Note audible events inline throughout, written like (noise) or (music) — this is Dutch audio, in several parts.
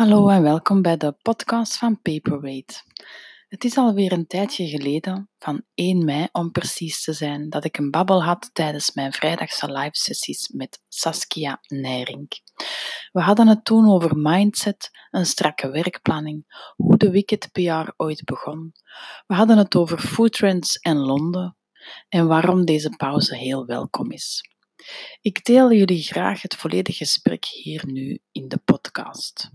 Hallo en welkom bij de podcast van Paperweight. Het is alweer een tijdje geleden, van 1 mei om precies te zijn, dat ik een babbel had tijdens mijn vrijdagse live sessies met Saskia Nijrink. We hadden het toen over mindset, een strakke werkplanning, hoe de Wicked PR ooit begon. We hadden het over foodtrends en Londen en waarom deze pauze heel welkom is. Ik deel jullie graag het volledige gesprek hier nu in de podcast.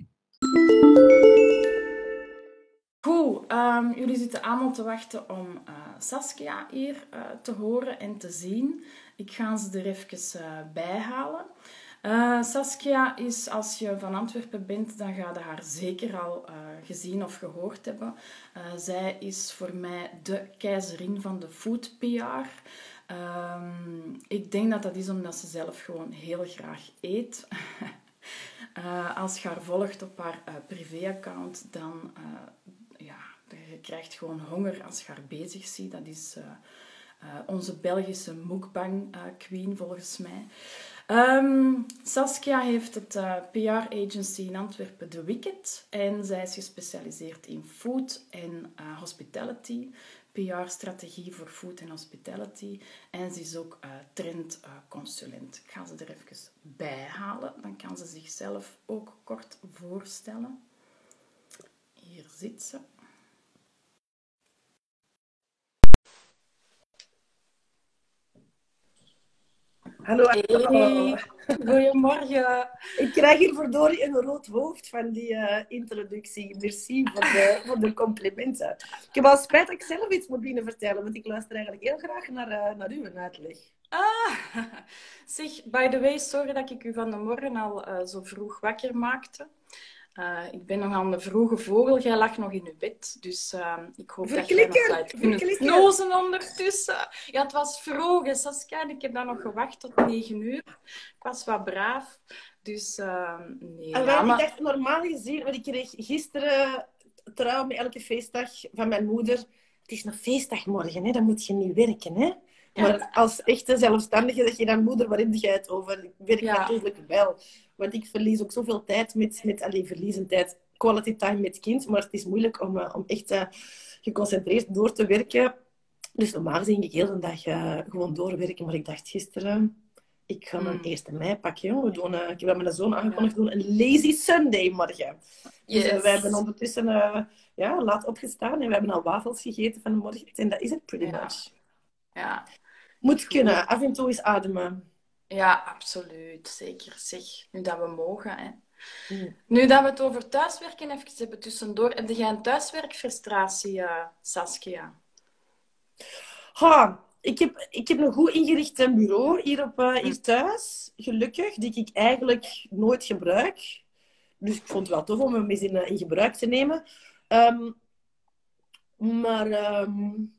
Goed, um, jullie zitten allemaal te wachten om uh, Saskia hier uh, te horen en te zien. Ik ga ze er even uh, bij halen. Saskia is, als je van Antwerpen bent, dan ga je haar zeker al gezien of gehoord hebben. zij is voor mij de keizerin van de food PR. Ehm, ik denk dat dat is omdat ze zelf gewoon heel graag eet. (laughs) Uh, als je haar volgt op haar uh, privéaccount, dan uh, ja, je krijgt gewoon honger als je haar bezig ziet. Dat is onze Belgische mukbang queen volgens mij. Um, Saskia heeft het PR-agency in Antwerpen, The Wicked. En zij is gespecialiseerd in food en hospitality. PR-strategie voor food en hospitality. En ze is ook uh, trendconsulent. Ik ga ze er even bij halen. Dan kan ze zichzelf ook kort voorstellen. Hier zit ze. Hallo. Hey. Goedemorgen. Ik krijg hier verdorie een rood hoofd van die uh, introductie. Merci voor de, voor de complimenten. Ik heb al spijt dat ik zelf iets moet binnen vertellen, want ik luister eigenlijk heel graag naar, uh, naar uw uitleg. Ah, (laughs) zeg, by the way, sorry dat ik u van de morgen al uh, zo vroeg wakker maakte. Uh, ik ben nog aan de vroege vogel. Jij lag nog in je bed. Dus uh, ik hoop dat je nog kunt snozen ondertussen. Ja, het was vroeg, Saskia. Ik heb dan nog gewacht tot negen uur. Ik was wat braaf. Dus uh, nee. En ja, maar... ik dacht, normaal gezien... Want ik kreeg gisteren trouw met elke feestdag van mijn moeder... Het is een feestdag morgen, hè? dan moet je niet werken. Hè? Maar als echte zelfstandige dat je dan moeder, waar heb het over? Ik werk ja. natuurlijk wel. Want ik verlies ook zoveel tijd met, met alleen verliezen tijd, quality time met kind. Maar het is moeilijk om, uh, om echt uh, geconcentreerd door te werken. Dus normaal ging ik heel de dag uh, gewoon doorwerken. Maar ik dacht gisteren, ik ga mijn mm. eerste mei pakken. We, doen, ik heb met mijn zoon aangekondigd, doen een lazy Sunday morgen. Dus, yes. Dus wij hebben ondertussen ja, laat opgestaan en we hebben al wafels gegeten van de morgen. En dat is het pretty ja. much. Ja. Moet kunnen, af en toe eens ademen. Ja, absoluut. Zeker. Zeg, nu dat we mogen. Hè. Mm. Nu dat we het over thuiswerken even hebben tussendoor. Heb jij een thuiswerkfrustratie, uh, Saskia? Ha, ik heb, ik heb een goed ingericht bureau hier, op, uh, hier thuis. Gelukkig, die ik eigenlijk nooit gebruik. Dus ik vond het wel tof om hem eens in, in gebruik te nemen. Um, maar... Um,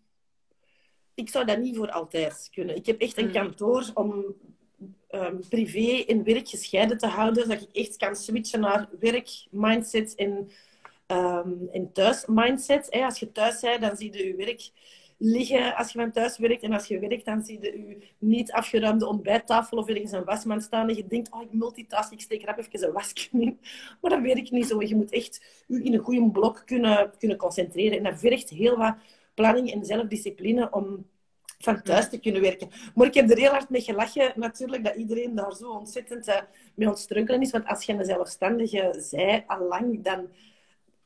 ik zou dat niet voor altijd kunnen. Ik heb echt een mm. kantoor om um, privé en werk gescheiden te houden, zodat ik echt kan switchen naar werk, mindset en, um, en thuis mindset. Als je thuis bent, dan zie je je werk liggen als je van thuis werkt. En als je werkt, dan zie je je niet afgeruimde ontbijttafel of ergens een wasman staan. En je denkt, oh, ik multitask, ik steek er even een wasje (laughs) in. Maar dat werkt niet zo. Je moet echt je in een goede blok kunnen, kunnen concentreren. En dat vergt heel wat planning en zelfdiscipline om van thuis te kunnen werken. Maar ik heb er heel hard mee gelachen, natuurlijk, dat iedereen daar zo ontzettend uh, mee ontstrunkelen is. Want als je een zelfstandige zij, allang, dan...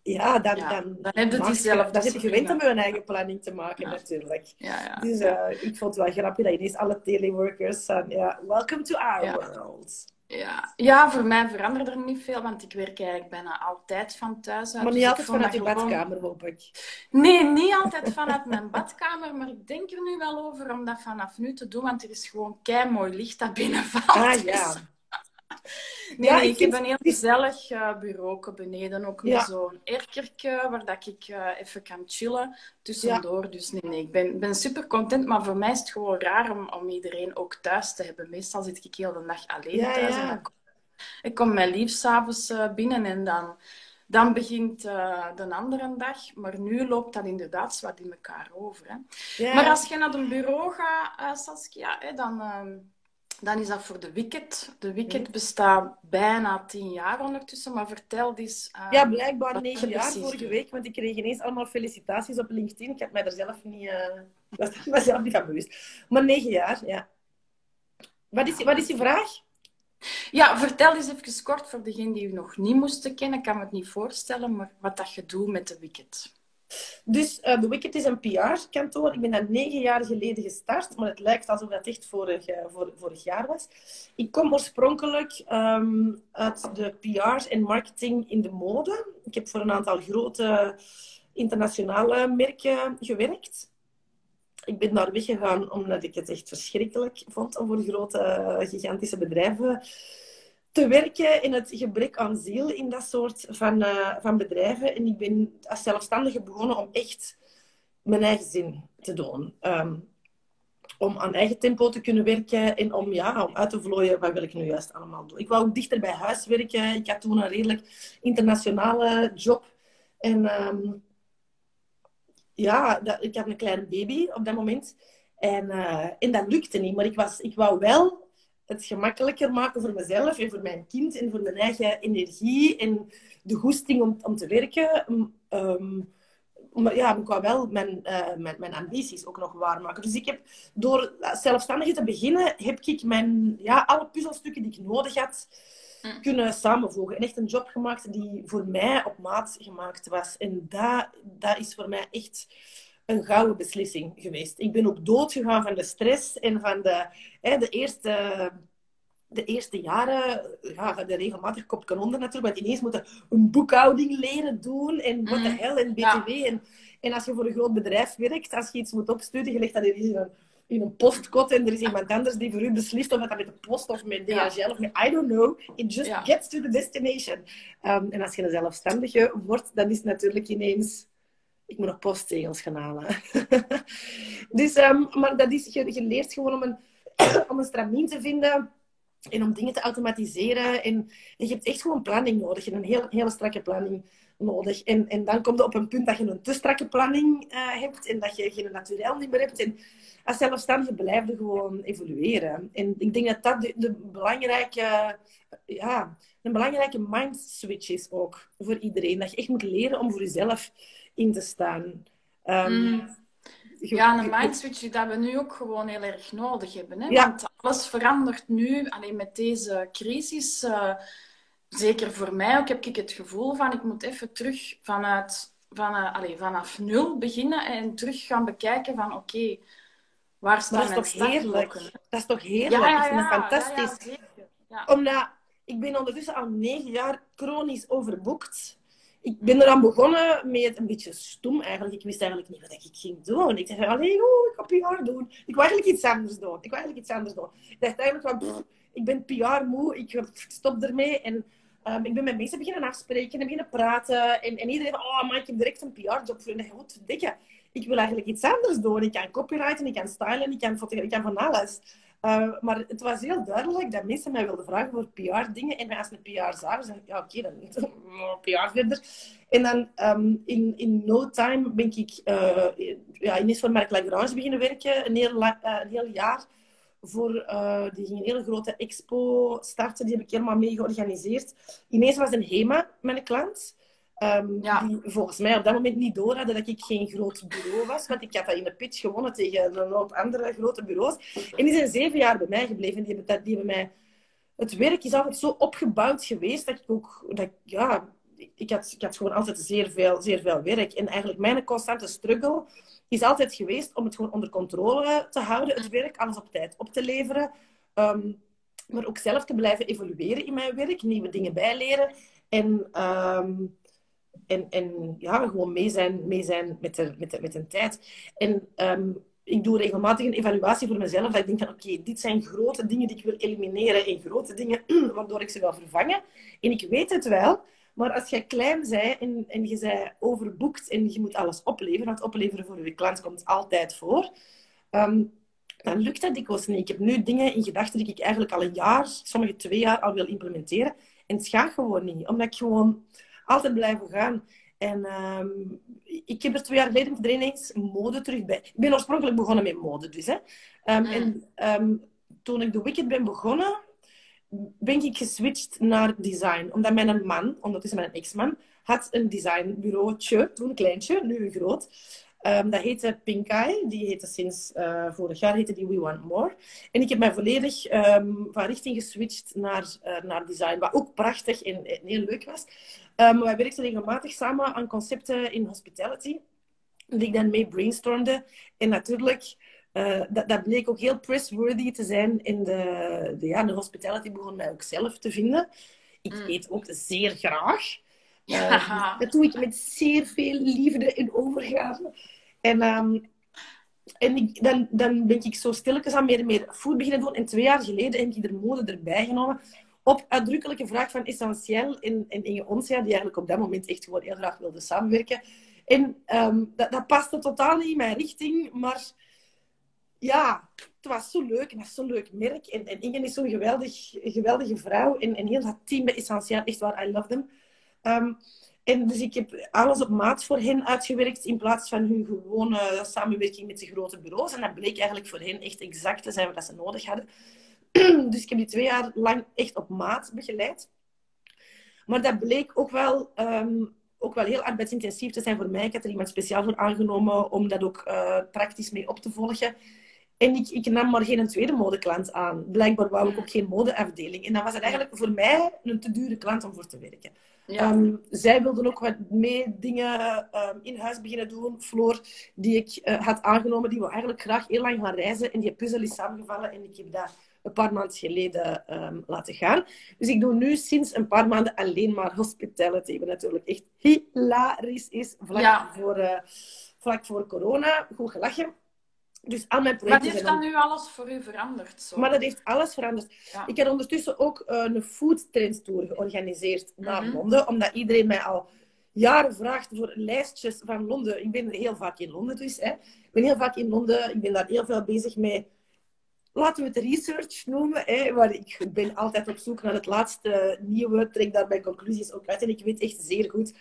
Ja, dan, dan, dan heb je het zelf. Dan je gewend om je eigen planning te maken, natuurlijk. Ja, dus uh, ik vond het wel grappig dat ineens alle teleworkers zijn. Ja, welcome to our world. Ja. ja, voor mij verandert er niet veel, want ik werk eigenlijk bijna altijd van thuis uit. Maar niet dus altijd vanuit je badkamer, hoop ik. Nee, niet altijd vanuit mijn badkamer, maar ik denk er nu wel over om dat vanaf nu te doen, want er is gewoon kei mooi licht dat binnenvalt. Ah ja. (laughs) Nee, ja, ik, heb een heel gezellig uh, bureau beneden, ook met zo'n erkerke waar dat ik uh, even kan chillen tussendoor. Dus nee, nee, ik ben, ben super content, maar voor mij is het gewoon raar om, om iedereen ook thuis te hebben. Meestal zit ik heel de dag alleen thuis. En dan kom, ik kom mijn lief s'avonds uh, binnen en dan, dan begint de andere dag. Maar nu loopt dat inderdaad wat in elkaar over. Hè. Maar als je naar een bureau gaat, Saskia, hè, dan ehm, Dan is dat voor de Wicked. De Wicked bestaat bijna tien jaar ondertussen, maar vertel eens... Uh, ja, blijkbaar negen jaar vorige week, want ik kreeg ineens allemaal felicitaties op LinkedIn. Ik had mij er zelf niet, (laughs) uh, was mezelf niet van bewust. Maar negen jaar, ja. Wat is, wat is je vraag? Ja, vertel eens even kort voor degenen die u nog niet moesten kennen. Ik kan me het niet voorstellen, maar wat dat je doet met de Wicked. Dus uh, The Wicked is een PR-kantoor. Ik ben daar negen jaar geleden gestart, maar het lijkt alsof dat echt vorig, uh, vorig jaar was. Ik kom oorspronkelijk um, uit de PR en marketing in de mode. Ik heb voor een aantal grote internationale merken gewerkt. Ik ben daar weggegaan omdat ik het echt verschrikkelijk vond om voor grote, gigantische bedrijven te werken in het gebrek aan ziel in dat soort van, uh, van bedrijven. En ik ben als zelfstandige begonnen om echt mijn eigen zin te doen. Um, om aan eigen tempo te kunnen werken en om, ja, om uit te vlooien wat wil ik nu juist allemaal doen. Ik wou ook dichter bij huis werken. Ik had toen een redelijk internationale job. En um, ja, ik had een kleine baby op dat moment. En, uh, en dat lukte niet. Maar ik, was, ik wou wel het gemakkelijker maken voor mezelf en voor mijn kind en voor mijn eigen energie en de goesting om, om te werken. Um, maar ja, ik wou wel mijn, uh, mijn, mijn ambities ook nog waarmaken. Dus ik heb, door zelfstandig te beginnen, heb ik mijn, ja, alle puzzelstukken die ik nodig had, mm. kunnen samenvoegen. En echt een job gemaakt die voor mij op maat gemaakt was. En dat, dat is voor mij echt een gouden beslissing geweest. Ik ben ook doodgegaan van de stress en van de, hè, de eerste de eerste jaren ja, de regelmatig kopje onder natuurlijk. Want ineens moeten een boekhouding leren doen. En wat de mm. hel en BTW. En, en als je voor een groot bedrijf werkt, als je iets moet opsturen, je legt dat in een, in een postkot en er is iemand anders die voor u beslist of dat met de post of met DHL of met I don't know. It just gets to the destination. Um, en als je een zelfstandige wordt, dan is het natuurlijk ineens ik moet nog postzegels gaan halen. (laughs) dus, um, maar dat is, je, leert gewoon om een, (clears throat) om een stramien te vinden en om dingen te automatiseren. En, je hebt echt gewoon planning nodig. Je hebt een heel, hele strakke planning nodig. En, en dan komt je op een punt dat je een te strakke planning uh, hebt en dat je geen naturel niet meer hebt. En als zelfstandige blijf je gewoon evolueren. En ik denk dat dat de, de belangrijke, ja, een belangrijke mind switch is ook voor iedereen. Dat je echt moet leren om voor jezelf in te staan. Um, ja, een mindswitch die we nu ook gewoon heel erg nodig hebben. Hè? Ja. Want alles verandert nu. Alleen met deze crisis, uh, zeker voor mij ook, heb ik het gevoel van ik moet even terug vanuit, van, uh, allez, vanaf nul beginnen en terug gaan bekijken van oké, okay, waar staan mijn dat is toch heerlijk? Dat is toch heerlijk? Ja, ja, ja, fantastisch. Omdat ik ben ondertussen al negen jaar chronisch overboekt ik ben eraan begonnen met een beetje stom eigenlijk. Ik wist eigenlijk niet wat ik ging doen. Ik dacht, alleen, oh, ik ga PR doen. Ik wil eigenlijk iets anders doen. Ik wil eigenlijk iets anders doen. Ik dacht eigenlijk van, ik ben PR moe, ik stop ermee. En um, ik ben met mensen beginnen afspreken en beginnen praten. En, en iedereen van, oh, maar ik direct een PR-job voor. En ik dikke. Ik wil eigenlijk iets anders doen. Ik kan copyrighten, ik kan stylen, ik kan fotograferen, ik kan van alles. Uh, maar het was heel duidelijk dat mensen mij wilden vragen voor PR-dingen. En als een PR zagen, zei ik, ja, oké, okay, dan (laughs) PR verder. En dan um, in, in no time ben ik uh, ja, ineens voor Marc Lagrange beginnen werken. Een heel, uh, een heel jaar. Voor, die ging een hele grote expo starten. Die heb ik helemaal mee georganiseerd. Ineens was een HEMA mijn klant. Um, Die volgens mij op dat moment niet door hadden dat ik geen groot bureau was. Want ik had dat in de pitch gewonnen tegen een hoop andere grote bureaus. En die zijn zeven jaar bij mij gebleven. Die hebben, die hebben mij... Het werk is altijd zo opgebouwd geweest dat ik ook... Dat, ja, ik had, ik had gewoon altijd zeer veel, zeer veel werk. En eigenlijk mijn constante struggle is altijd geweest om het gewoon onder controle te houden, het werk, alles op tijd op te leveren. Um, maar ook zelf te blijven evolueren in mijn werk, nieuwe dingen bijleren. En um, en, en ja, gewoon mee zijn, mee zijn met, de, met, de, met de tijd. En um, ik doe regelmatig een evaluatie voor mezelf. Dat ik denk van, oké, dit zijn grote dingen die ik wil elimineren. En grote dingen (clears throat) waardoor ik ze wil vervangen. En ik weet het wel. Maar als jij klein bent en, en je bent overboekt en je moet alles opleveren, want opleveren voor je klant komt altijd voor, um, dan lukt dat dikwijls niet. Ik heb nu dingen in gedachten die ik eigenlijk al een jaar, sommige twee jaar al wil implementeren. En het gaat gewoon niet. Omdat ik gewoon altijd blijven gaan. En um, ik heb er twee jaar geleden er ineens mode terug bij. Ik ben oorspronkelijk begonnen met mode, dus. Hè. Um, En um, toen ik The Wicked ben begonnen, ben ik geswitcht naar design. Omdat mijn man, ondertussen mijn ex-man, had een designbureautje, toen een kleintje, nu een groot. Um, dat heette Pink Eye. Die heette sinds uh, vorig jaar heette die We Want More. En ik heb mij volledig um, van richting geswitcht naar, uh, naar design. Wat ook prachtig en, en heel leuk was. Um, wij werkten regelmatig samen aan concepten in hospitality. Die ik dan mee brainstormde. En natuurlijk... Uh, dat, dat, bleek ook heel pressworthy te zijn in de, de, ja, de hospitality begon mij ook zelf te vinden. Ik mm. eet ook zeer graag. Uh, (laughs) dat doe ik met zeer veel liefde en overgave. En, um, en ik, dan, dan ben ik zo stilletjes aan meer en meer food beginnen doen. En twee jaar geleden heb ik er mode erbij genomen. Op uitdrukkelijke vraag van Essentieel in, in Inge Onsia, die eigenlijk op dat moment echt gewoon heel graag wilde samenwerken. En um, dat, dat paste totaal niet in mijn richting, maar ja, het was zo leuk en dat is zo'n leuk merk. En, en Inge is zo'n geweldig, geweldige vrouw. En, en heel dat team bij Essentieel, echt waar, I love them. Um, en dus ik heb alles op maat voor hen uitgewerkt in plaats van hun gewone samenwerking met de grote bureaus. En dat bleek eigenlijk voor hen echt exact te zijn wat ze nodig hadden. (clears throat) dus ik heb die twee jaar lang echt op maat begeleid. Maar dat bleek ook wel, um, ook wel heel arbeidsintensief te zijn voor mij. Ik had er iemand speciaal voor aangenomen om dat ook uh, praktisch mee op te volgen. En ik, ik nam maar geen tweede modeklant aan. Blijkbaar wou ik ook geen modeafdeling. En dan was het eigenlijk voor mij een te dure klant om voor te werken. Ja. Um, zij wilden ook wat meer dingen um, in huis beginnen doen. Floor, die ik uh, had aangenomen, die wil eigenlijk graag heel lang gaan reizen. En die puzzel is samengevallen en ik heb dat een paar maanden geleden um, laten gaan. Dus ik doe nu sinds een paar maanden alleen maar hospitality. Wat natuurlijk echt hilarisch is. Vlak, ja. voor, uh, vlak voor corona. Goed gelachen. Dus al mijn projecten... Wat heeft dan nu alles voor u veranderd? Zo? Maar dat heeft alles veranderd. Ik heb ondertussen ook uh, een food trends tour georganiseerd naar mhm. Londen. Omdat iedereen mij al jaren vraagt voor lijstjes van Londen. Ik ben heel vaak in Londen dus. Hè. Ik ben heel vaak in Londen. Ik ben daar heel veel bezig mee. Laten we het research noemen. Hè, waar ik ben altijd op zoek naar het laatste nieuwe. Trek daar mijn conclusies ook uit. En ik weet echt zeer goed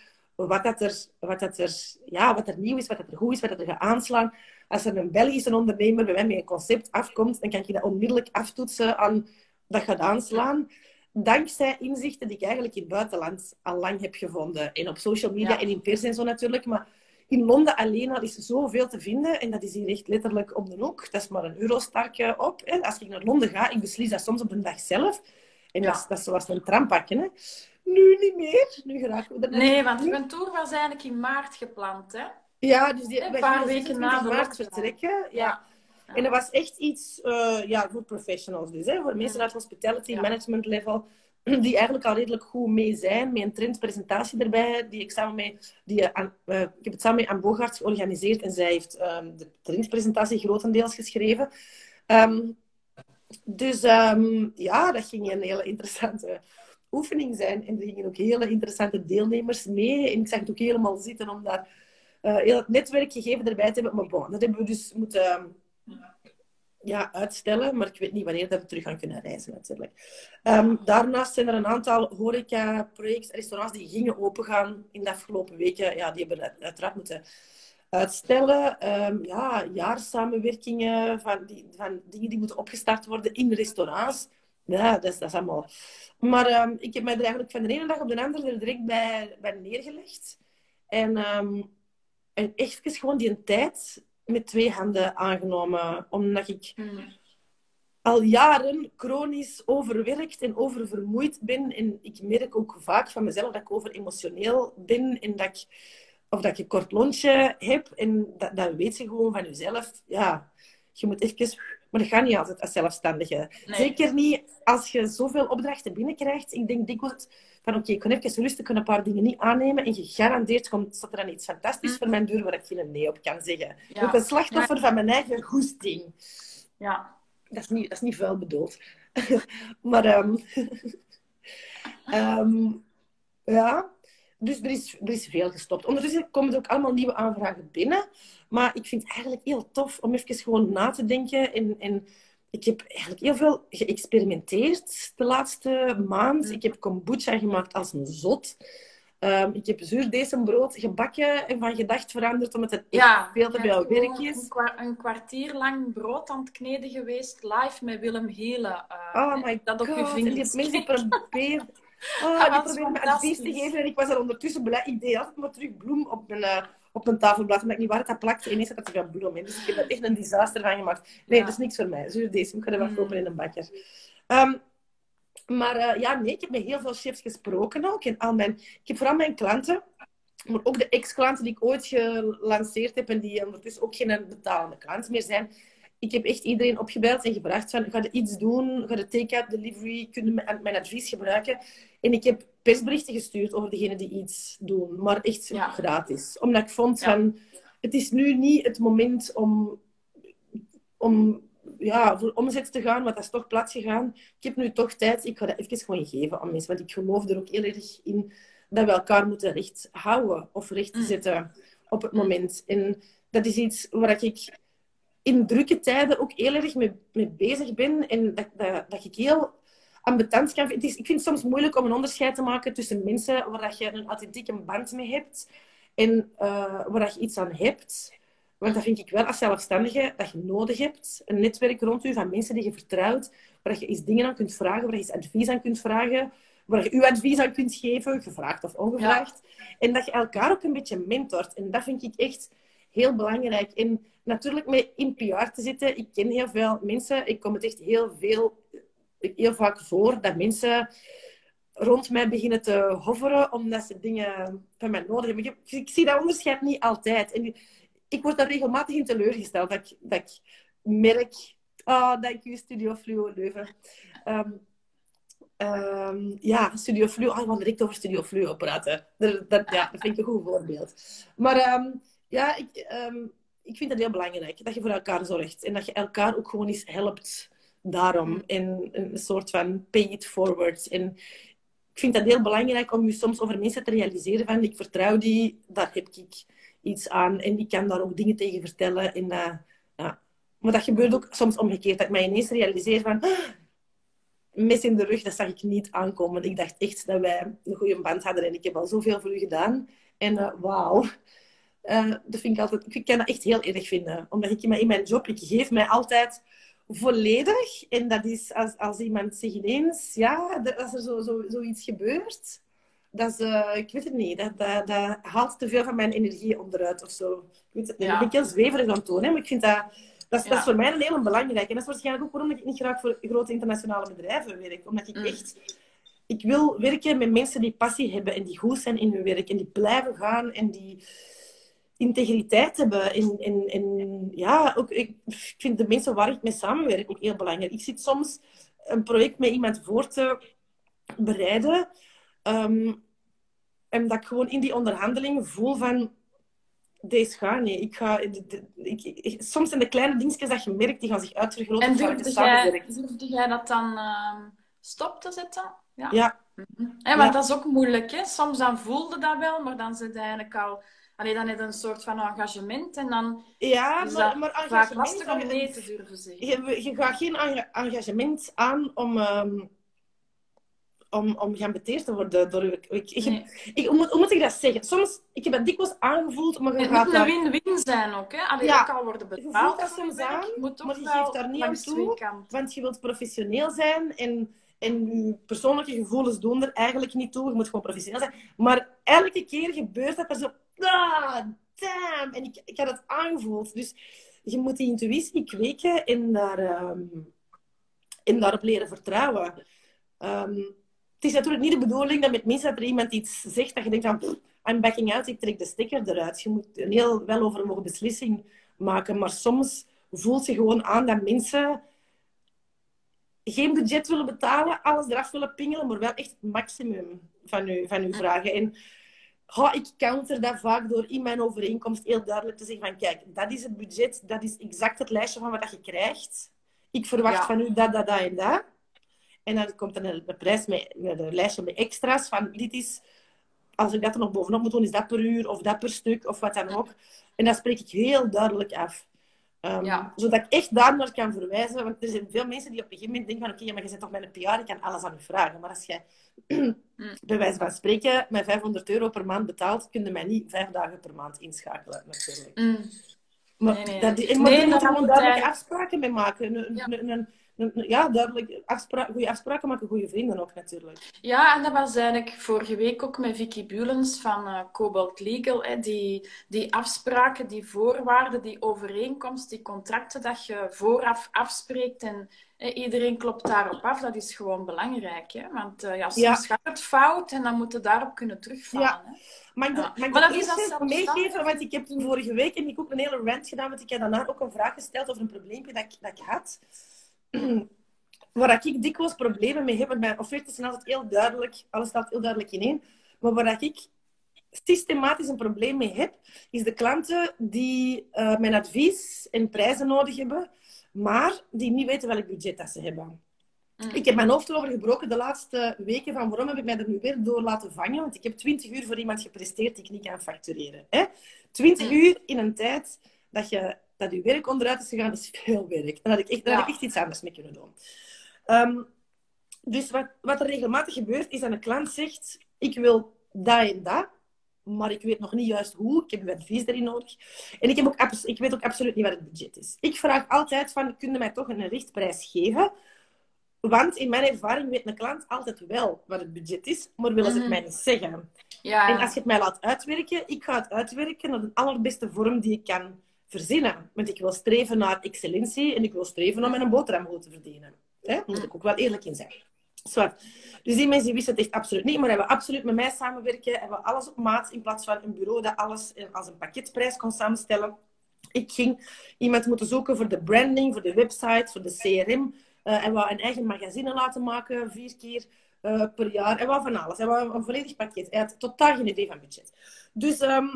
wat, dat er, wat, dat er, ja, wat er nieuw is, wat dat er goed is, wat dat er gaat aanslaan. Als er een Belgische ondernemer bij mij met een concept afkomt, dan kan je dat onmiddellijk aftoetsen aan dat gaat aanslaan. Dankzij inzichten die ik eigenlijk in het buitenland al lang heb gevonden. En op social media en in pers en zo natuurlijk. Maar in Londen alleen al is zoveel te vinden. En dat is hier echt letterlijk op de hoek. Dat is maar een Eurostar op. En als ik naar Londen ga, ik beslis dat soms op een dag zelf. En dat, is, dat is zoals een tram pakken. Hè. Nu niet meer. Nu er Nee, want mijn tour was eigenlijk in maart gepland. Hè? Ja, dus die, een paar weken na maart vertrekken. Ja. En dat was echt iets uh, ja, voor professionals dus. Hè, voor mensen uit hospitality, management level, (clears throat) die eigenlijk al redelijk goed mee zijn, met een trendpresentatie erbij, die ik samen met, die, aan, uh, ik heb het samen met Anne Bogaerts georganiseerd en zij heeft um, de trendpresentatie grotendeels geschreven. Um, dus um, ja, dat ging een hele interessante oefening zijn. En er gingen ook hele interessante deelnemers mee. En ik zag het ook helemaal zitten om daar uh, heel het netwerkgegeven erbij te hebben. Maar bon, dat hebben we dus moeten ja, uitstellen. Maar ik weet niet wanneer dat we terug gaan kunnen reizen natuurlijk. Um, daarnaast zijn er een aantal horeca-projecten, restaurants die gingen opengaan in de afgelopen weken. Ja, die hebben uiteraard moeten uitstellen. Um, ja, jaarsamenwerkingen van, die, van dingen die moeten opgestart worden in restaurants. Ja, dat is, dat is allemaal... Maar ik heb mij er eigenlijk van de ene dag op de andere er direct bij, bij neergelegd. En en echt gewoon die tijd met twee handen aangenomen. Omdat ik hmm. al jaren chronisch overwerkt en oververmoeid ben. En ik merk ook vaak van mezelf dat ik over emotioneel ben. En dat ik, of dat ik een kort lontje heb. En dat, dat weet je gewoon van jezelf. Ja, je moet even... Maar dat gaat niet altijd als zelfstandige. Zeker niet als je zoveel opdrachten binnenkrijgt. Ik denk dikwijls van oké, ik kan even rustig een paar dingen niet aannemen en gegarandeerd komt, staat er dan iets fantastisch voor mijn deur waar ik geen nee op kan zeggen. Ja. Ik ben slachtoffer van mijn eigen goesting. Ja. Dat is niet, dat is niet vuil bedoeld. (laughs) maar um, um, (laughs) ja, dus er is, er is veel gestopt. Ondertussen komen er ook allemaal nieuwe aanvragen binnen. Maar ik vind het eigenlijk heel tof om even gewoon na te denken en, en ik heb eigenlijk heel veel geëxperimenteerd de laatste maand. Ik heb kombucha gemaakt als een zot. Ehm, ik heb zuurdesembrood gebakken en van gedacht veranderd omdat het echt Ja, veel te veel werk is. Een, kwa- een kwartier lang brood aan het kneden geweest, live met Willem Helen. eh, Oh my dat op je god, en die mensen (laughs) Oh, die me advies te geven en ik was er ondertussen blij. Ik deed altijd maar terug bloem op mijn, eh, op mijn tafelblad, omdat ik niet waar het dat plakte. En ineens had er veel bloem in. Dus ik heb er echt een disaster van gemaakt. Nee, Ja. dat is niks voor mij. Zuurdesem, ik ga er wat Mm. kopen in een bakker. Ehm, maar eh, ja, nee, ik heb met heel veel chefs gesproken ook. En al mijn, ik heb vooral mijn klanten, maar ook de ex-klanten die ik ooit gelanceerd heb en die ondertussen ook geen betalende klanten meer zijn. Ik heb echt iedereen opgebeld en gevraagd van, ga je iets doen? Ga je take-out delivery? Kun je mijn, mijn advies gebruiken? En ik heb persberichten gestuurd over degenen die iets doen, maar echt Ja. gratis. Omdat ik vond Ja. van, het is nu niet het moment om, om ja, voor omzet te gaan, want dat is toch plat gegaan. Ik heb nu toch tijd, ik ga dat even gewoon geven aan mensen, want ik geloof er ook heel erg in dat we elkaar moeten recht houden of recht Mm. zetten op het moment. En dat is iets waar ik in drukke tijden ook heel erg mee, mee bezig ben en dat, dat, dat ik heel ambetant kan vinden. Ik vind het soms moeilijk om een onderscheid te maken tussen mensen waar dat je een authentieke band mee hebt en eh, waar dat je iets aan hebt. Want dat vind ik wel als zelfstandige dat je nodig hebt. Een netwerk rond u van mensen die je vertrouwt, waar je eens dingen aan kunt vragen, waar je eens advies aan kunt vragen, waar je uw advies aan kunt geven, gevraagd of ongevraagd. En dat je elkaar ook een beetje mentort. En dat vind ik echt heel belangrijk. En natuurlijk met in PR te zitten. Ik ken heel veel mensen. Ik kom het echt heel veel, heel vaak voor dat mensen rond mij beginnen te hoveren omdat ze dingen van mij nodig hebben. Ik, ik zie dat onderscheid niet altijd. En ik word daar regelmatig in teleurgesteld. Dat ik, dat ik merk... Oh, dank u, Studio Fluo Leuven. Ehm, ehm, ja, Studio Fluo. Ah, we gaan direct over Studio Fluo praten. Dat, dat, ja, dat vind ik een goed voorbeeld. Maar ehm, ja, ik, ehm, ik vind het heel belangrijk dat je voor elkaar zorgt. En dat je elkaar ook gewoon eens helpt daarom. En een soort van pay it forward. En ik vind dat heel belangrijk om je soms over mensen te realiseren van ik vertrouw die, daar heb ik iets aan. En ik kan daar ook dingen tegen vertellen. En, ja. Maar dat gebeurt ook soms omgekeerd. Dat ik mij ineens realiseer van... "Ah, Mes in de rug, dat zag ik niet aankomen. Ik dacht echt dat wij een goede band hadden. En ik heb al zoveel voor u gedaan. En eh, wauw. Eh, dat vind ik altijd... Ik kan dat echt heel erg vinden. Omdat ik in mijn job... Ik geef mij altijd volledig. En dat is als, als iemand zich ineens... Ja, als er zo, zo, zoiets gebeurt... Dat is, ik weet het niet. Dat, dat, dat haalt te veel van mijn energie onderuit of zo. Ik weet het niet. Ja. Ben ik heel zweverig aan. Hè? Maar ik vind dat... Dat is, dat is Ja. voor mij een hele belangrijke. En dat is waarschijnlijk ook waarom ik niet graag voor grote internationale bedrijven werk. Omdat ik Mm. echt... Ik wil werken met mensen die passie hebben en die goed zijn in hun werk. En die blijven gaan en die integriteit hebben. En, en, en ja, ook, ik, ik vind de mensen waar ik mee samenwerk ook heel belangrijk. Ik zit soms een project met iemand voor te bereiden. ehm, en dat ik gewoon in die onderhandeling voel van... Deze gaat niet. Ik ga, de- de- ik, ik- soms zijn de kleine dingetjes dat je merkt, die gaan zich uitvergroten. En durfde jij, durfde jij dat dan ehm, stop te zetten? Ja. Ja, want Ja. dat is ook moeilijk. Hè? Soms dan voelde dat wel, maar dan zit je eigenlijk al... Allee, dan heb je een soort van engagement en dan ja is maar, maar vaak lastig om nee te durven zeggen. je, je gaat geen enga- engagement aan om, ehm, om, om geambeteerd te worden door je... Ik, ik, Nee. ik, hoe, moet, hoe moet ik dat zeggen? Soms, ik heb dat dikwijls aangevoeld, maar je Het gaat moet een win-win zijn ook. Hè? Allee, Ja. al worden Je voelt betaald dat soms aan, moet maar je geeft daar niet aan toe. Want je wilt professioneel zijn en, en je persoonlijke gevoelens doen er eigenlijk niet toe. Je moet gewoon professioneel zijn. Maar elke keer gebeurt dat er zo... Ah, damn! En ik, ik had het aangevoeld. Dus je moet die intuïtie kweken en, daar, en daarop leren vertrouwen. Ehm, het is natuurlijk niet de bedoeling dat met mensen dat er iemand iets zegt dat je denkt van... "Pff, I'm backing out, ik trek de stekker eruit. Je moet een heel wel overwogen beslissing maken. Maar soms voelt je gewoon aan dat mensen geen budget willen betalen, alles eraf willen pingelen, maar wel echt het maximum van je, van vragen. En oh, ik counter dat vaak door in mijn overeenkomst heel duidelijk te zeggen van kijk, dat is het budget, dat is exact het lijstje van wat je krijgt. Ik verwacht Ja. van u dat, dat, dat en dat. En dan komt er een, prijs met, met een lijstje met extra's van dit is, als ik dat er nog bovenop moet doen, is dat per uur of dat per stuk of wat dan ook. En dat spreek ik heel duidelijk af. Ehm, Ja. Zodat ik echt daar naar kan verwijzen. Want er zijn veel mensen die op een gegeven moment denken van oké, maar je zit toch een PR, ik kan alles aan u vragen. Maar als jij bij wijze van spreken met 500 euro per maand betaalt, kun je mij niet vijf dagen per maand inschakelen, natuurlijk. Mm. Maar, Nee, nee, dat, maar Nee, daar moet duidelijke eigenlijk- afspraken mee maken. Ja. een, een- een- ja, duidelijk goede afspraken maken, goede vrienden ook natuurlijk. Ja, en dat was eigenlijk vorige week ook met Vicky Bulens van eh, Cobalt Legal. Hè, die, die afspraken, die voorwaarden, die overeenkomst, die contracten dat je vooraf afspreekt en iedereen klopt daarop af, dat is gewoon belangrijk. Hè? Want eh, ja, soms Ja. gaat het fout en dan moet je daarop kunnen terugvallen. Ja. Hè? Mag ik, Ja. dat- ik Maar is als meegeven? Want ik heb vorige week heb ik ook een hele rant gedaan, want ik heb daarna ook een vraag gesteld over een probleempje dat ik, dat ik had. (clears throat) Waar ik dikwijls problemen mee heb, want mijn offertes zijn altijd heel duidelijk, alles staat heel duidelijk ineen. Maar waar ik systematisch een probleem mee heb, is de klanten die eh, mijn advies en prijzen nodig hebben, maar die niet weten welk budget dat ze hebben. Mm. Ik heb mijn hoofd erover gebroken de laatste weken van waarom heb ik mij er nu weer door laten vangen. Want ik heb 20 uur voor iemand gepresteerd die ik niet kan factureren. Hè? 20 Mm. uur in een tijd dat je, dat je werk onderuit is gegaan, is veel werk. En dat ik echt, daar had ik echt iets anders mee kunnen doen. Ehm, dus wat, wat er regelmatig gebeurt, is dat een klant zegt, ik wil dat en dat, maar ik weet nog niet juist hoe. Ik heb uw advies erin nodig. En ik, heb ook ik weet ook absoluut niet wat het budget is. Ik vraag altijd van, kun je mij toch een richtprijs geven? Want in mijn ervaring weet een klant altijd wel wat het budget is, maar willen ze het Mhm. mij niet zeggen. Ja, En als je het mij laat uitwerken, ik ga het uitwerken naar de allerbeste vorm die ik kan verzinnen. Want ik wil streven naar excellentie en ik wil streven om mijn boterham te verdienen. Hè? Daar moet ik ook wel eerlijk in zijn. Zwart. Dus die mensen wisten het echt absoluut niet, maar hebben absoluut met mij samenwerken, hebben alles op maat in plaats van een bureau dat alles als een pakketprijs kon samenstellen. Ik ging iemand moeten zoeken voor de branding, voor de website, voor de CRM. eh en wou een eigen magazine laten maken, vier keer eh, per jaar. En wou van alles. En wou een volledig pakket. Hij had totaal geen idee van budget. Dus, ehm,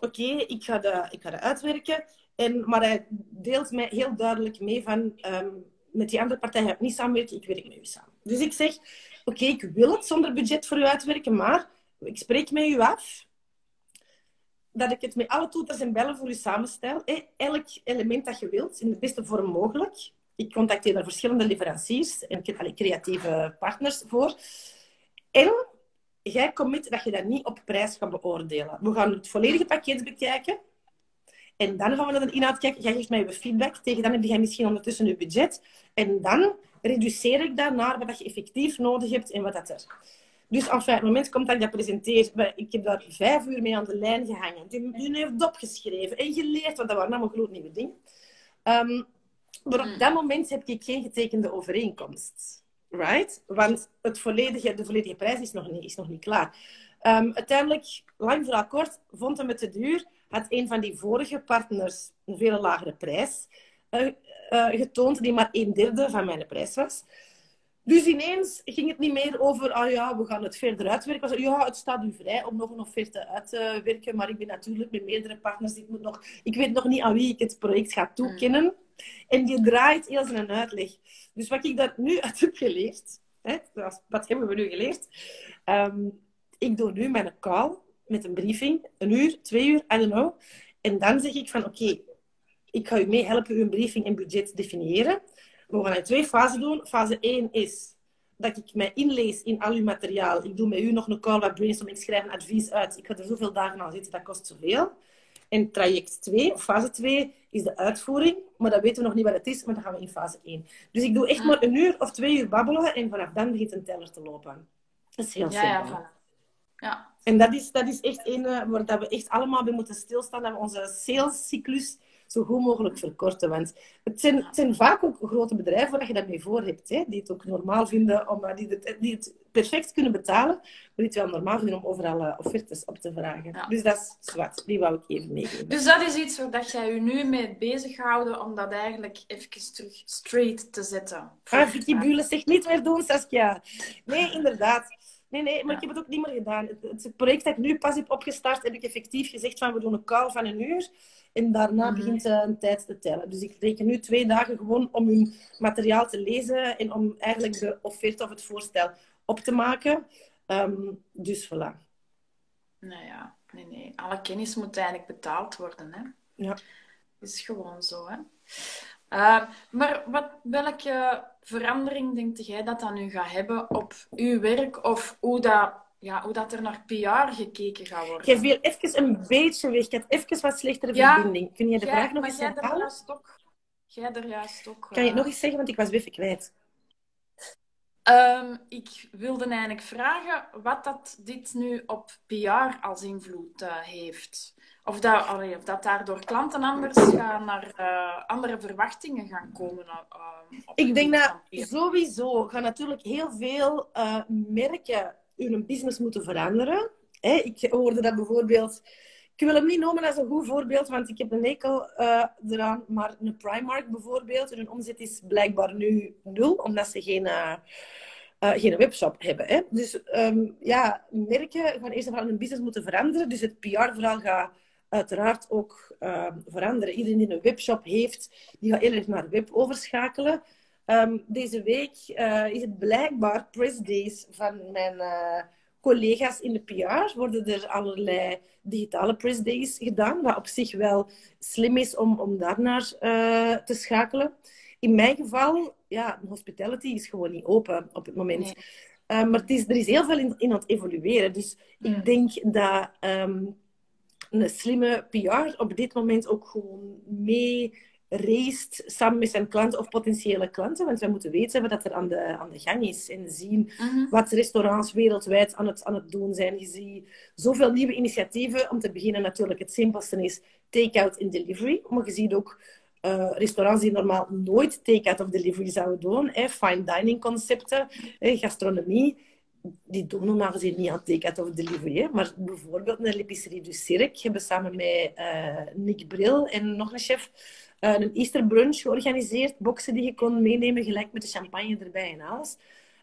oké, ik, ga dat- ik ga dat uitwerken. En, maar hij deelt mij heel duidelijk mee van... ehm, met die andere partij ga ik niet samenwerken, ik werk met u samen. Dus ik zeg, oké, ik wil het zonder budget voor u uitwerken, maar ik spreek met u af dat ik het met alle toeters en bellen voor u samenstel. Elk element dat je wilt, in de beste vorm mogelijk. Ik contacteer daar verschillende leveranciers en ik heb allee, creatieve partners voor. En jij commit dat je dat niet op prijs gaat beoordelen. We gaan het volledige pakket bekijken. En dan gaan we naar de inhoud kijken. Jij geeft mij je feedback. Tegen dan heb jij misschien ondertussen je budget. En dan reduceer ik dat naar wat je effectief nodig hebt en wat dat er. Dus enfin, het moment komt dat ik dat presenteer, ik heb daar vijf uur mee aan de lijn gehangen. Die, die heeft opgeschreven en geleerd, want dat waren allemaal gloednieuwe dingen. Ehm, maar op dat moment heb ik geen getekende overeenkomst. Right? Want het volledige, de volledige prijs is nog niet, is nog niet klaar. Ehm, uiteindelijk, lang verhaal kort, vond hem het te duur. Had een van die vorige partners een veel lagere prijs eh, eh, getoond, die maar een derde van mijn prijs was. Dus ineens ging het niet meer over, ah ja, we gaan het verder uitwerken. Was, ja, het staat u vrij om nog een offerte uit te werken, maar ik ben natuurlijk met meerdere partners. Ik, moet nog, ik weet nog niet aan wie ik het project ga toekennen. En die draait heel zijn uitleg. Dus wat ik daar nu uit heb geleerd, hè, wat- hebben we nu geleerd? Ehm, ik doe nu mijn call met een briefing, een uur, twee uur, I don't know. En dan zeg ik van, oké, ik ga u meehelpen uw briefing en budget definiëren. We gaan in twee fasen doen. Fase 1 is dat ik mij inlees in al uw materiaal. Ik doe met u nog een call, wat brainstorming, ik schrijf een advies uit. Ik ga er zoveel dagen aan zitten, dat kost zoveel. En traject 2, of fase 2, is de uitvoering. Maar dat weten we nog niet wat het is, maar dat gaan we in fase 1. Dus ik doe echt maar een uur of twee uur babbelen en vanaf dan begint een teller te lopen. Dat is heel ja, ja, simpel. voilà. Ja, En dat is, dat is echt een eh, waar dat we echt allemaal bij moeten stilstaan. Dat we onze salescyclus zo goed mogelijk verkorten. Want het zijn, het zijn vaak ook grote bedrijven waar je dat mee voor hebt. Hè, die het ook normaal vinden, om, eh, die, het, die het perfect kunnen betalen. Maar die het wel normaal vinden om overal eh, offertes op te vragen. Ja. Dus dat is zwart. Die wou ik even meegeven. Dus dat is iets waar dat jij je nu mee bezighouden om dat eigenlijk even terug straight te zetten. Ah, Vicky Bulen zegt niet meer doen, Saskia. Nee, (laughs) inderdaad. Nee, nee, maar ik heb het ook niet meer gedaan. Het, het project dat ik nu pas heb opgestart, heb ik effectief gezegd van we doen een call van een uur. En daarna Mhm. begint eh, een tijd te tellen. Dus ik reken nu twee dagen gewoon om hun materiaal te lezen en om eigenlijk de offerte of het voorstel op te maken. Ehm, dus voilà. Nou ja, nee, nee. Alle kennis moet eigenlijk betaald worden, hè. Ja. is gewoon zo, hè. Uh, maar wat, welke verandering denkt jij dat dat nu gaat hebben op uw werk? Of hoe dat, ja, hoe dat er naar PR gekeken gaat worden? Je viel even een beetje weg. Ik had even wat slechtere verbinding. Kun je de vraag nog eens herhalen? Jij er juist ook... Kan je het nog eens zeggen, want ik was even kwijt. Um, ik wilde eigenlijk vragen wat dat dit nu op PR als invloed uh, heeft. Of dat, allee, of dat daardoor klanten anders gaan naar uh, andere verwachtingen gaan komen. Uh, ik denk dat sowieso gaan natuurlijk heel veel merken hun business moeten veranderen. Hè, ik hoorde dat bijvoorbeeld ik wil hem niet noemen als een goed voorbeeld, want ik heb een enkel uh, eraan. Maar een Primark bijvoorbeeld, hun omzet is blijkbaar nu nul, omdat ze geen, uh, geen webshop hebben. Hè? Dus um, ja, merken gaan eerst en vooral hun business moeten veranderen. Dus het PR-verhaal gaat uiteraard ook ehm, veranderen. Iedereen die een webshop heeft, die gaat erg naar web overschakelen. Um, deze week is het blijkbaar press days van mijn collega's in de PR worden er allerlei digitale press days gedaan, wat op zich wel slim is om, om daarnaar uh, te schakelen. In mijn geval, ja, hospitality is gewoon niet open op het moment. Uh, maar het is, er is heel veel in, in aan het evolueren. Dus ik denk dat um, een slimme PR op dit moment ook gewoon mee raced samen met zijn klanten of potentiële klanten. Want wij moeten weten wat er aan de, aan de gang is. En zien mhm. wat restaurants wereldwijd aan het, aan het doen zijn. Je ziet zoveel nieuwe initiatieven. Om te beginnen natuurlijk, het simpelste is take-out en delivery. Maar je ziet ook uh, restaurants die normaal nooit take-out of delivery zouden doen. Hè. Fine dining concepten, hè, gastronomie. Die doen normaal gezien niet aan take-out of delivery. Hè. Maar bijvoorbeeld een L'épicerie du Cirque hebben samen met uh, Nick Bril en nog een chef een Easter brunch georganiseerd. Boxen die je kon meenemen, gelijk met de champagne erbij en alles.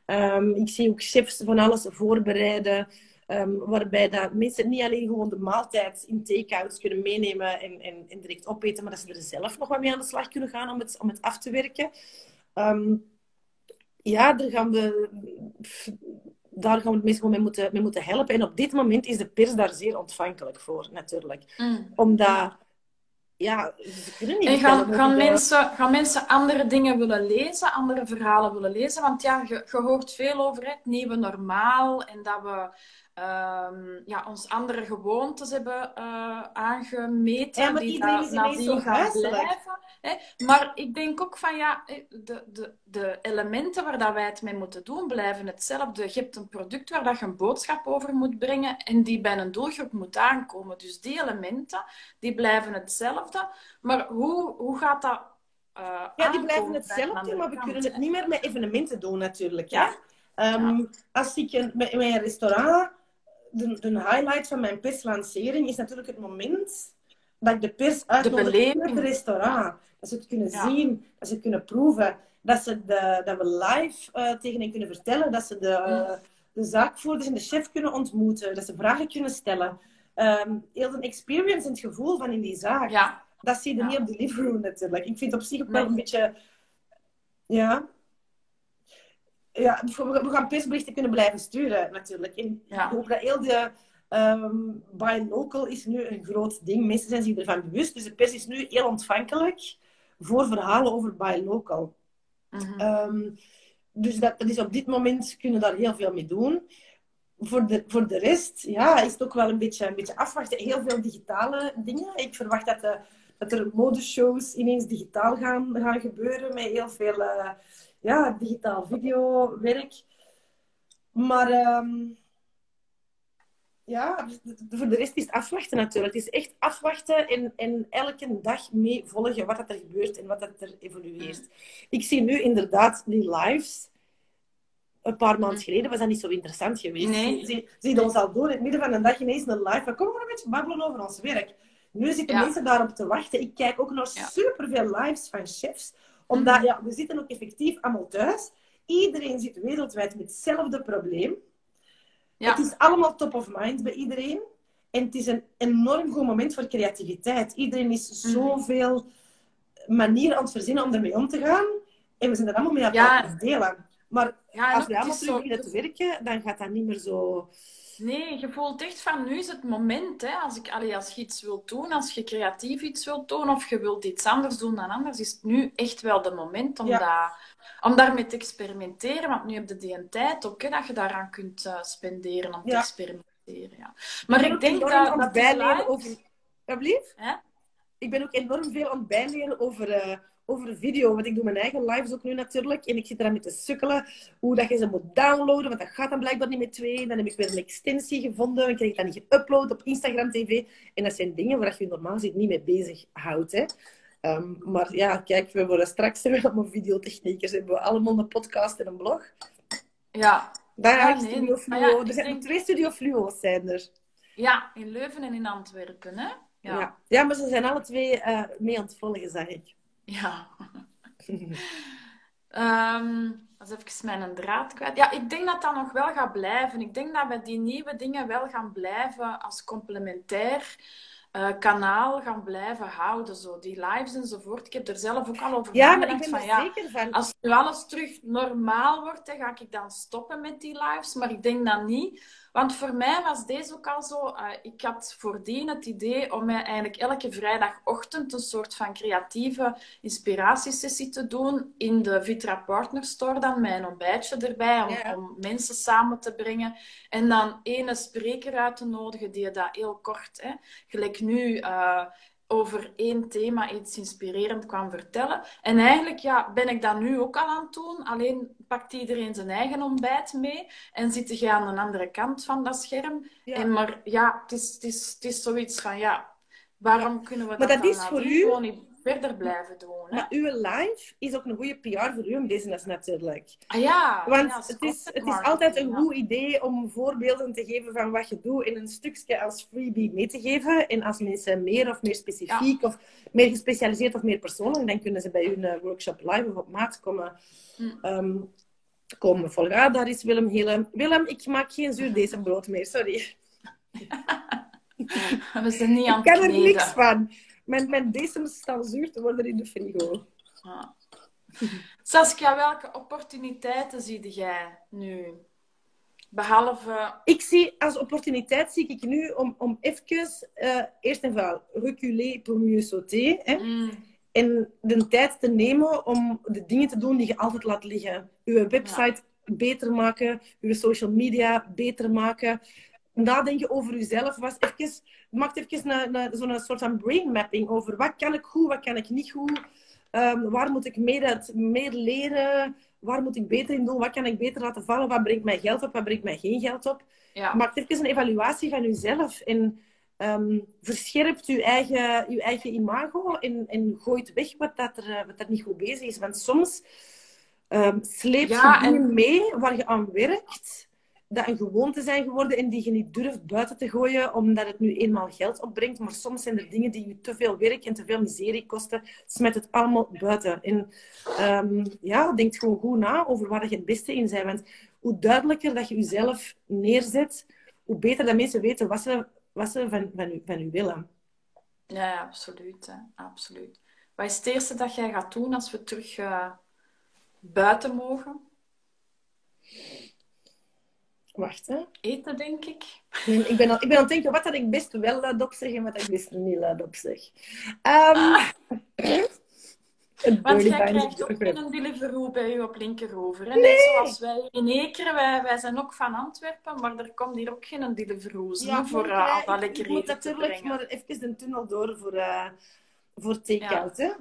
Um, ik zie ook chefs van alles voorbereiden. Um, waarbij dat mensen niet alleen gewoon de maaltijd in take-outs kunnen meenemen en, en, en, direct opeten, maar dat ze er zelf nog wat mee aan de slag kunnen gaan om het, om het af te werken. Um, ja, daar gaan we, daar gaan we het mensen mee moeten, mee moeten helpen. En op dit moment is de pers daar zeer ontvankelijk voor, natuurlijk. Mm. Omdat ja, kunnen niet. En gaan, gaan, mensen, gaan mensen andere dingen willen lezen, andere verhalen willen lezen? Want ja, je, je hoort veel over het nieuwe normaal en dat we um, ja, ons andere gewoontes hebben uh, aangemeten. Ja, maar die iedereen is zo gaan blijven. Hè? Maar ik denk ook van ja, de, de, de elementen waar dat wij het mee moeten doen blijven hetzelfde. Je hebt een product waar dat je een boodschap over moet brengen en die bij een doelgroep moet aankomen. Dus die elementen die blijven hetzelfde. Maar hoe, hoe gaat dat? Uh, ja, die blijven hetzelfde, maar we kunnen het niet meer met evenementen doen natuurlijk. Ja? Um, ja. Als ik een, met, met een restaurant de, de highlight van mijn perslancering is natuurlijk het moment dat ik de pers uitnodig in het restaurant. Dat ze het kunnen zien, dat ze het kunnen proeven. Dat, ze de, dat we live uh, tegen hen kunnen vertellen. Dat ze de, uh, de zaakvoerders en de chef kunnen ontmoeten. Dat ze vragen kunnen stellen. Um, heel een experience en het gevoel van in die zaak. Ja. Dat zie je niet op de living room natuurlijk. Ik vind het op zich ook wel een beetje... Ja, ja, we gaan persberichten kunnen blijven sturen, natuurlijk. En ik hoop dat heel de um, buy local is nu een groot ding. Mensen zijn zich ervan bewust. Dus de pers is nu heel ontvankelijk voor verhalen over buy local. Mhm. Ehm, dus dat, dat is op dit moment kunnen daar heel veel mee doen. Voor de, voor de rest ja, is het ook wel een beetje, een beetje afwachten. Heel veel digitale dingen. Ik verwacht dat, de, dat er modeshows ineens digitaal gaan, gaan gebeuren. Met heel veel... Uh, ja, digitaal videowerk. Maar um, ja, voor de rest is het afwachten natuurlijk. Het is echt afwachten en, en elke dag mee volgen wat er gebeurt en wat er evolueert. Ik zie nu inderdaad die lives. Een paar maanden geleden was dat niet zo interessant geweest. Nee. Zie, zie ons al door in het midden van de dag ineens een live. We komen een beetje babbelen over ons werk. Nu zitten mensen daarop te wachten. Ik kijk ook naar superveel lives van chefs omdat, mhm. ja, we zitten ook effectief allemaal thuis. Iedereen zit wereldwijd met hetzelfde probleem. Ja. Het is allemaal top of mind bij iedereen. En het is een enorm goed moment voor creativiteit. Iedereen is mhm. zoveel manieren aan het verzinnen om ermee om te gaan. En we zijn er allemaal mee aan het delen. Maar als we allemaal terug beginnen te werken, dan gaat dat niet meer zo... Nee, je voelt echt van nu is het moment. Hè? Als, ik, allee, als je iets wilt doen, als je creatief iets wilt doen of je wilt iets anders doen dan anders, is het nu echt wel de moment om, Ja. dat, om daarmee te experimenteren. Want nu heb je die tijd ook, hè, dat je daaraan kunt eh, spenderen om te experimenteren. Ja. Maar ik ook denk dat, aan dat bijleren over... Alsjeblieft? Ik ben ook enorm veel aan het bijleren over, eh, over video. Want ik doe mijn eigen lives ook nu natuurlijk. En ik zit eraan met te sukkelen. Hoe dat je ze moet downloaden. Want dat gaat dan blijkbaar niet met twee. Dan heb ik weer een extensie gevonden. Dan krijg ik dat niet geüpload op Instagram TV. En dat zijn dingen waar je normaal zit niet mee bezig houdt. Hè. Ehm, maar ja, kijk, we worden straks weer allemaal videotechniekers. Hebben we allemaal een podcast en een blog. Ja. Daar Ja, nee. Studio Fluo. ja, er zijn denk- twee Studio Fluo's zijn er. ja, in Leuven en in Antwerpen. Hè? Ja. Ja. Ja. maar ze zijn alle twee eh, mee aan het volgen, zag ik. Ja. (laughs) Ehm als even mijn draad kwijt. Ja, ik denk dat dat nog wel gaat blijven. Ik denk dat we die nieuwe dingen wel gaan blijven als complementair eh, kanaal gaan blijven houden. Zo. Die lives enzovoort. Ik heb er zelf ook al over Ja, maar ik er ja, zeker van. als nu alles terug normaal wordt, hè, ga ik dan stoppen met die lives. Maar ik denk dat niet. Want voor mij was deze ook al zo. eh, ik had voordien het idee om mij eigenlijk elke vrijdagochtend een soort van creatieve inspiratiesessie te doen. In de Vitra Partner Store dan, met een ontbijtje erbij. Om, Ja. om mensen samen te brengen. En dan ene spreker uit te nodigen die dat heel kort, hè, gelijk nu... eh, over één thema iets inspirerend kwam vertellen. En eigenlijk ja, ben ik dat nu ook al aan het doen. Alleen pakt iedereen zijn eigen ontbijt mee en zit je aan de andere kant van dat scherm. Ja. En maar ja, het is, het, is, het is zoiets van ja, waarom kunnen we Maar dat, is voor nadien u- gewoon niet verder blijven doen? Hè? Maar uw live is ook een goede PR voor u om business natuurlijk. Ah ja, Want ja, het, is, het is altijd een goed idee om voorbeelden te geven van wat je doet en een stukje als freebie mee te geven. En als mensen meer of meer specifiek of meer gespecialiseerd of meer persoonlijk, dan kunnen ze bij hun eh, workshop live of op maat komen, Hm. ehm, komen volgen. Ah, daar is Willem Hele. Willem, ik maak geen zuurdesembrood meer, sorry. (laughs) We zijn niet aan Ik het kan er kneden. niks van. Mijn, mijn desems staan zuur te worden in de frigo. Ja. Saskia, welke opportuniteiten zie jij nu? Behalve Ik zie als opportuniteit zie ik nu om, om even, eh, eerst en vooral, reculer pour mieux sauter. Hè? Mm, En de tijd te nemen om de dingen te doen die je altijd laat liggen. Uw website beter maken, uw social media beter maken. Nadenken over uzelf was even, maak even zo'n soort van brain mapping over wat kan ik goed, wat kan ik niet goed. Ehm, waar moet ik meer, uit- meer leren? Waar moet ik beter in doen? Wat kan ik beter laten vallen? Wat brengt mij geld op? Wat brengt mij geen geld op? ja. Maak even een evaluatie van uzelf en ehm, verscherpt uw eigen, uw eigen imago en, en gooit weg wat, dat er, eh, wat dat niet goed bezig is. Want soms ehm sleep Ja, je en- dingen mee waar je aan werkt, dat een gewoonte zijn geworden en die je niet durft buiten te gooien omdat het nu eenmaal geld opbrengt. Maar soms zijn er dingen die je te veel werk en te veel miserie kosten. Smet het allemaal buiten. En ehm, ja, denk gewoon goed na over waar je het beste in bent. Want hoe duidelijker dat je jezelf neerzet, hoe beter dat mensen weten wat ze, wat ze van, van, u, willen. Ja, ja, absoluut, absoluut. Wat is het eerste dat jij gaat doen als we terug eh, buiten mogen? Wacht, hè. Eten, denk ik. Nee, ik, ben al, ik ben aan het denken wat dat ik best wel laat opzeg en wat ik best niet opzeg. Ehm een Want jij krijgt ook een Deliveroo bij u op Linkeroever. Hè? Net zoals wij in Ekeren, wij, wij zijn ook van Antwerpen, maar er komt hier ook geen Deliveroo Ja, voor uh, eh, al dat lekker moet te natuurlijk maar even de tunnel door voor, eh voor take-out. hè.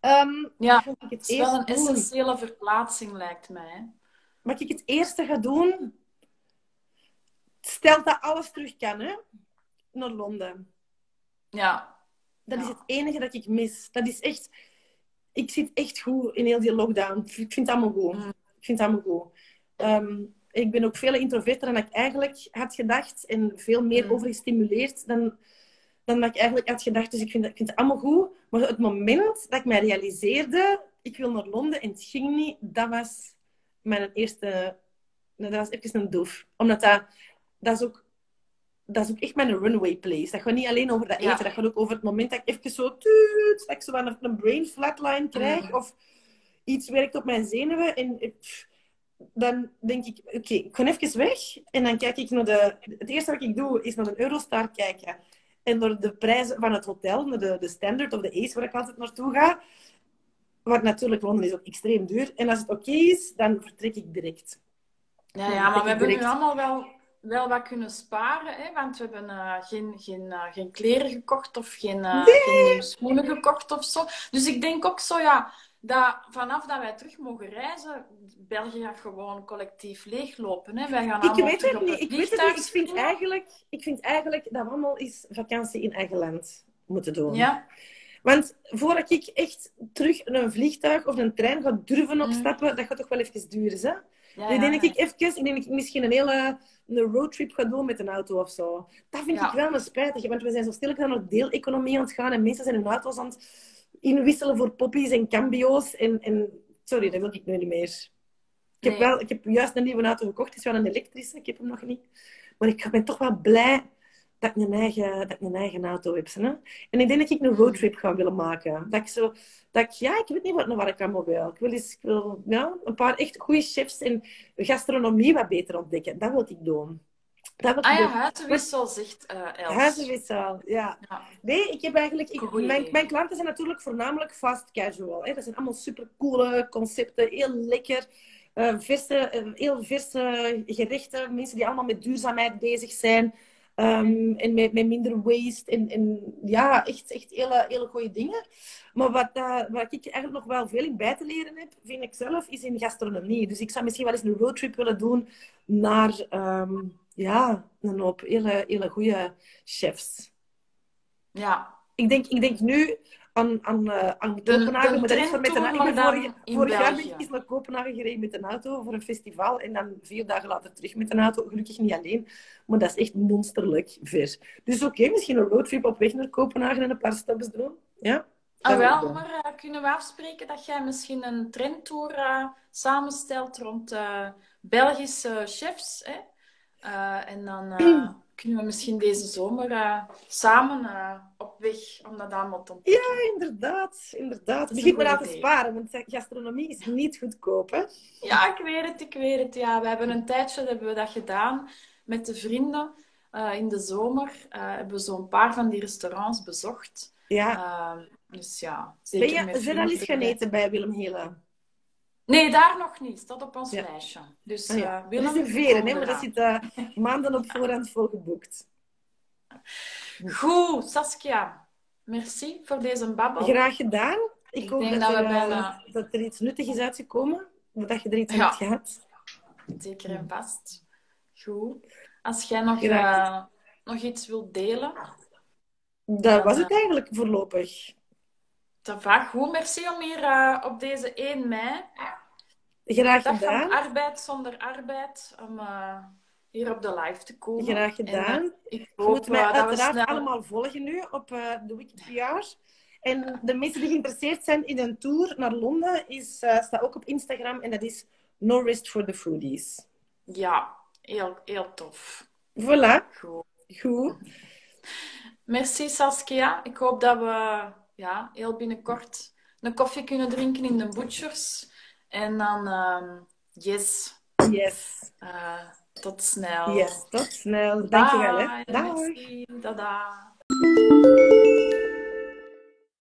Ehm, Ja, ik het Het is wel een essentiële verplaatsing, lijkt mij. Hè? Wat ik het eerste ga doen, stel dat alles terug kan, hè, naar Londen. Ja, Dat is het enige dat ik mis. Dat is echt... Ik zit echt goed in heel die lockdown. Ik vind het allemaal goed. Mm. Ik vind het allemaal goed. Ehm, ik ben ook veel introverter dan ik eigenlijk had gedacht. En veel meer Mm. overgestimuleerd dan, dan dat ik eigenlijk had gedacht. Dus ik vind, het- ik vind het allemaal goed. Maar het moment dat ik mij realiseerde... Ik wil naar Londen en het ging niet. Dat was mijn eerste... Dat was even een doef. Omdat dat... Dat is ook dat is ook echt mijn runway place. Dat gaat niet alleen over dat eten, Ja. dat gaat ook over het moment dat ik even zo, tuut, dat ik zo een, een brain flatline krijg, Mhm. of iets werkt op mijn zenuwen. En eh, pff, dan denk ik, oké, ik ga even weg. En dan kijk ik naar de... Het eerste wat ik doe, is naar een Eurostar kijken. En door de prijzen van het hotel, naar de, de Standard of de Ace, waar ik altijd naartoe ga. Wat natuurlijk, Londen is ook extreem duur. En als het oké is, dan vertrek ik direct. Ja, ja maar we hebben nu allemaal wel, wel wat kunnen sparen. Hè? Want we hebben uh, geen, geen, uh, geen kleren gekocht of geen, uh, nee. geen schoenen gekocht of zo. Dus ik denk ook zo, ja dat vanaf dat wij terug mogen reizen, België gaat gewoon collectief leeglopen. Hè? Wij gaan ik weet het niet. Ik weet het niet. Ik vind, eigenlijk, ik vind eigenlijk dat we allemaal eens vakantie in eigen land moeten doen. Ja. Want voordat ik echt terug een vliegtuig of een trein ga durven opstappen, mm. dat gaat toch wel even duren, hè? Ja, ik denk ik even, ik denk dat ik misschien een hele een roadtrip ga doen met een auto of zo. Dat vind ik wel een spijtig, want we zijn zo stil aan de deeleconomie aan het gaan en mensen zijn hun auto's aan het inwisselen voor poppies en cambio's. En, en sorry, dat wil ik nu niet meer. Ik heb, wel, ik heb juist een nieuwe auto gekocht. Het is wel een elektrische, ik heb hem nog niet. Maar ik ben toch wel blij dat ik een eigen, dat ik een eigen auto heb. Hè? En ik denk dat ik een roadtrip ga willen maken. Dat ik zo... Dat ik, ja, ik weet niet wat, waar ik allemaal wil. Ik wil, eens, ik wil ja, een paar echt goede chefs en gastronomie wat beter ontdekken. Dat wil ik doen. Dat ah ja, huizenwissel, zegt uh, Els. Huizenwissel, ja. ja. Nee, ik heb eigenlijk... Ik, mijn, mijn, klanten zijn natuurlijk voornamelijk fast casual. Hè. Dat zijn allemaal supercoole concepten, heel lekker. Uh, verse, uh, heel verse gerechten. Mensen die allemaal met duurzaamheid bezig zijn. Um, en met, met minder waste. En, en ja, echt, echt hele, hele goede dingen. Maar wat, uh, wat ik eigenlijk nog wel veel in bij te leren heb, vind ik zelf, is in gastronomie. Dus ik zou misschien wel eens een roadtrip willen doen naar... Um, ja, een hoop hele, hele goede chefs. Ja. Ik denk, ik denk nu aan, aan, uh, aan Kopenhagen. met een auto. Vorig, vorig jaar ben ik eens naar Kopenhagen gereden met een auto voor een festival. En dan vier dagen later terug met een auto. Gelukkig niet alleen. Maar dat is echt monsterlijk ver. Dus oké, misschien een roadtrip op weg naar Kopenhagen en een paar stappen doen. Ja? Ah, wel, maar uh, kunnen we afspreken dat jij misschien een trendtour uh, samenstelt rond Belgische chefs? Hè? Uh, en dan uh, (clears throat) kunnen we misschien deze zomer uh, samen op weg om dat allemaal te ontdekken. Ja, inderdaad. inderdaad. Begin maar aan te sparen, want gastronomie is niet goedkoop, hè? Ja, ik weet het, ik weet het. Ja, we hebben een tijdje hebben we dat gedaan met de vrienden. in de zomer hebben we zo'n paar van die restaurants bezocht. Ja. dus ja, zeker ben je, zijn al eens gaan eten bij Willem? Nee, daar nog niet. Staat op ons lijstje. Dus uh, ja. we reserveren, hè, maar dat zit uh, maanden op voorhand volgeboekt. (laughs) Goed, Saskia. Merci voor deze babbel. Graag gedaan. Ik, hoop dat, dat, er, bijna... dat, er, iets nuttigs is uitgekomen. Dat je er iets ja. hebt gehad. Zeker en vast. Goed. Als jij nog, uh, nog iets wilt delen... Dat was het eigenlijk voorlopig. Dat goed. Merci om hier uh, op deze 1 mei. Graag gedaan. arbeid zonder arbeid. Om uh, hier op de live te komen. Graag gedaan. En, uh, ik hoop, moet mij uiteraard snel... allemaal volgen nu op de Wikipedia. En de mensen die geïnteresseerd zijn in een tour naar Londen, is, staat ook op Instagram. En dat is No Rest for the Foodies. Ja, heel, heel tof. Voilà. Goed. Goed. Merci Saskia. Ik hoop dat we ja, heel binnenkort een koffie kunnen drinken in de Butchers. En dan, um, yes. Yes. Uh, tot snel. Yes, tot snel. Dankjewel. Hè. Dag. Dada.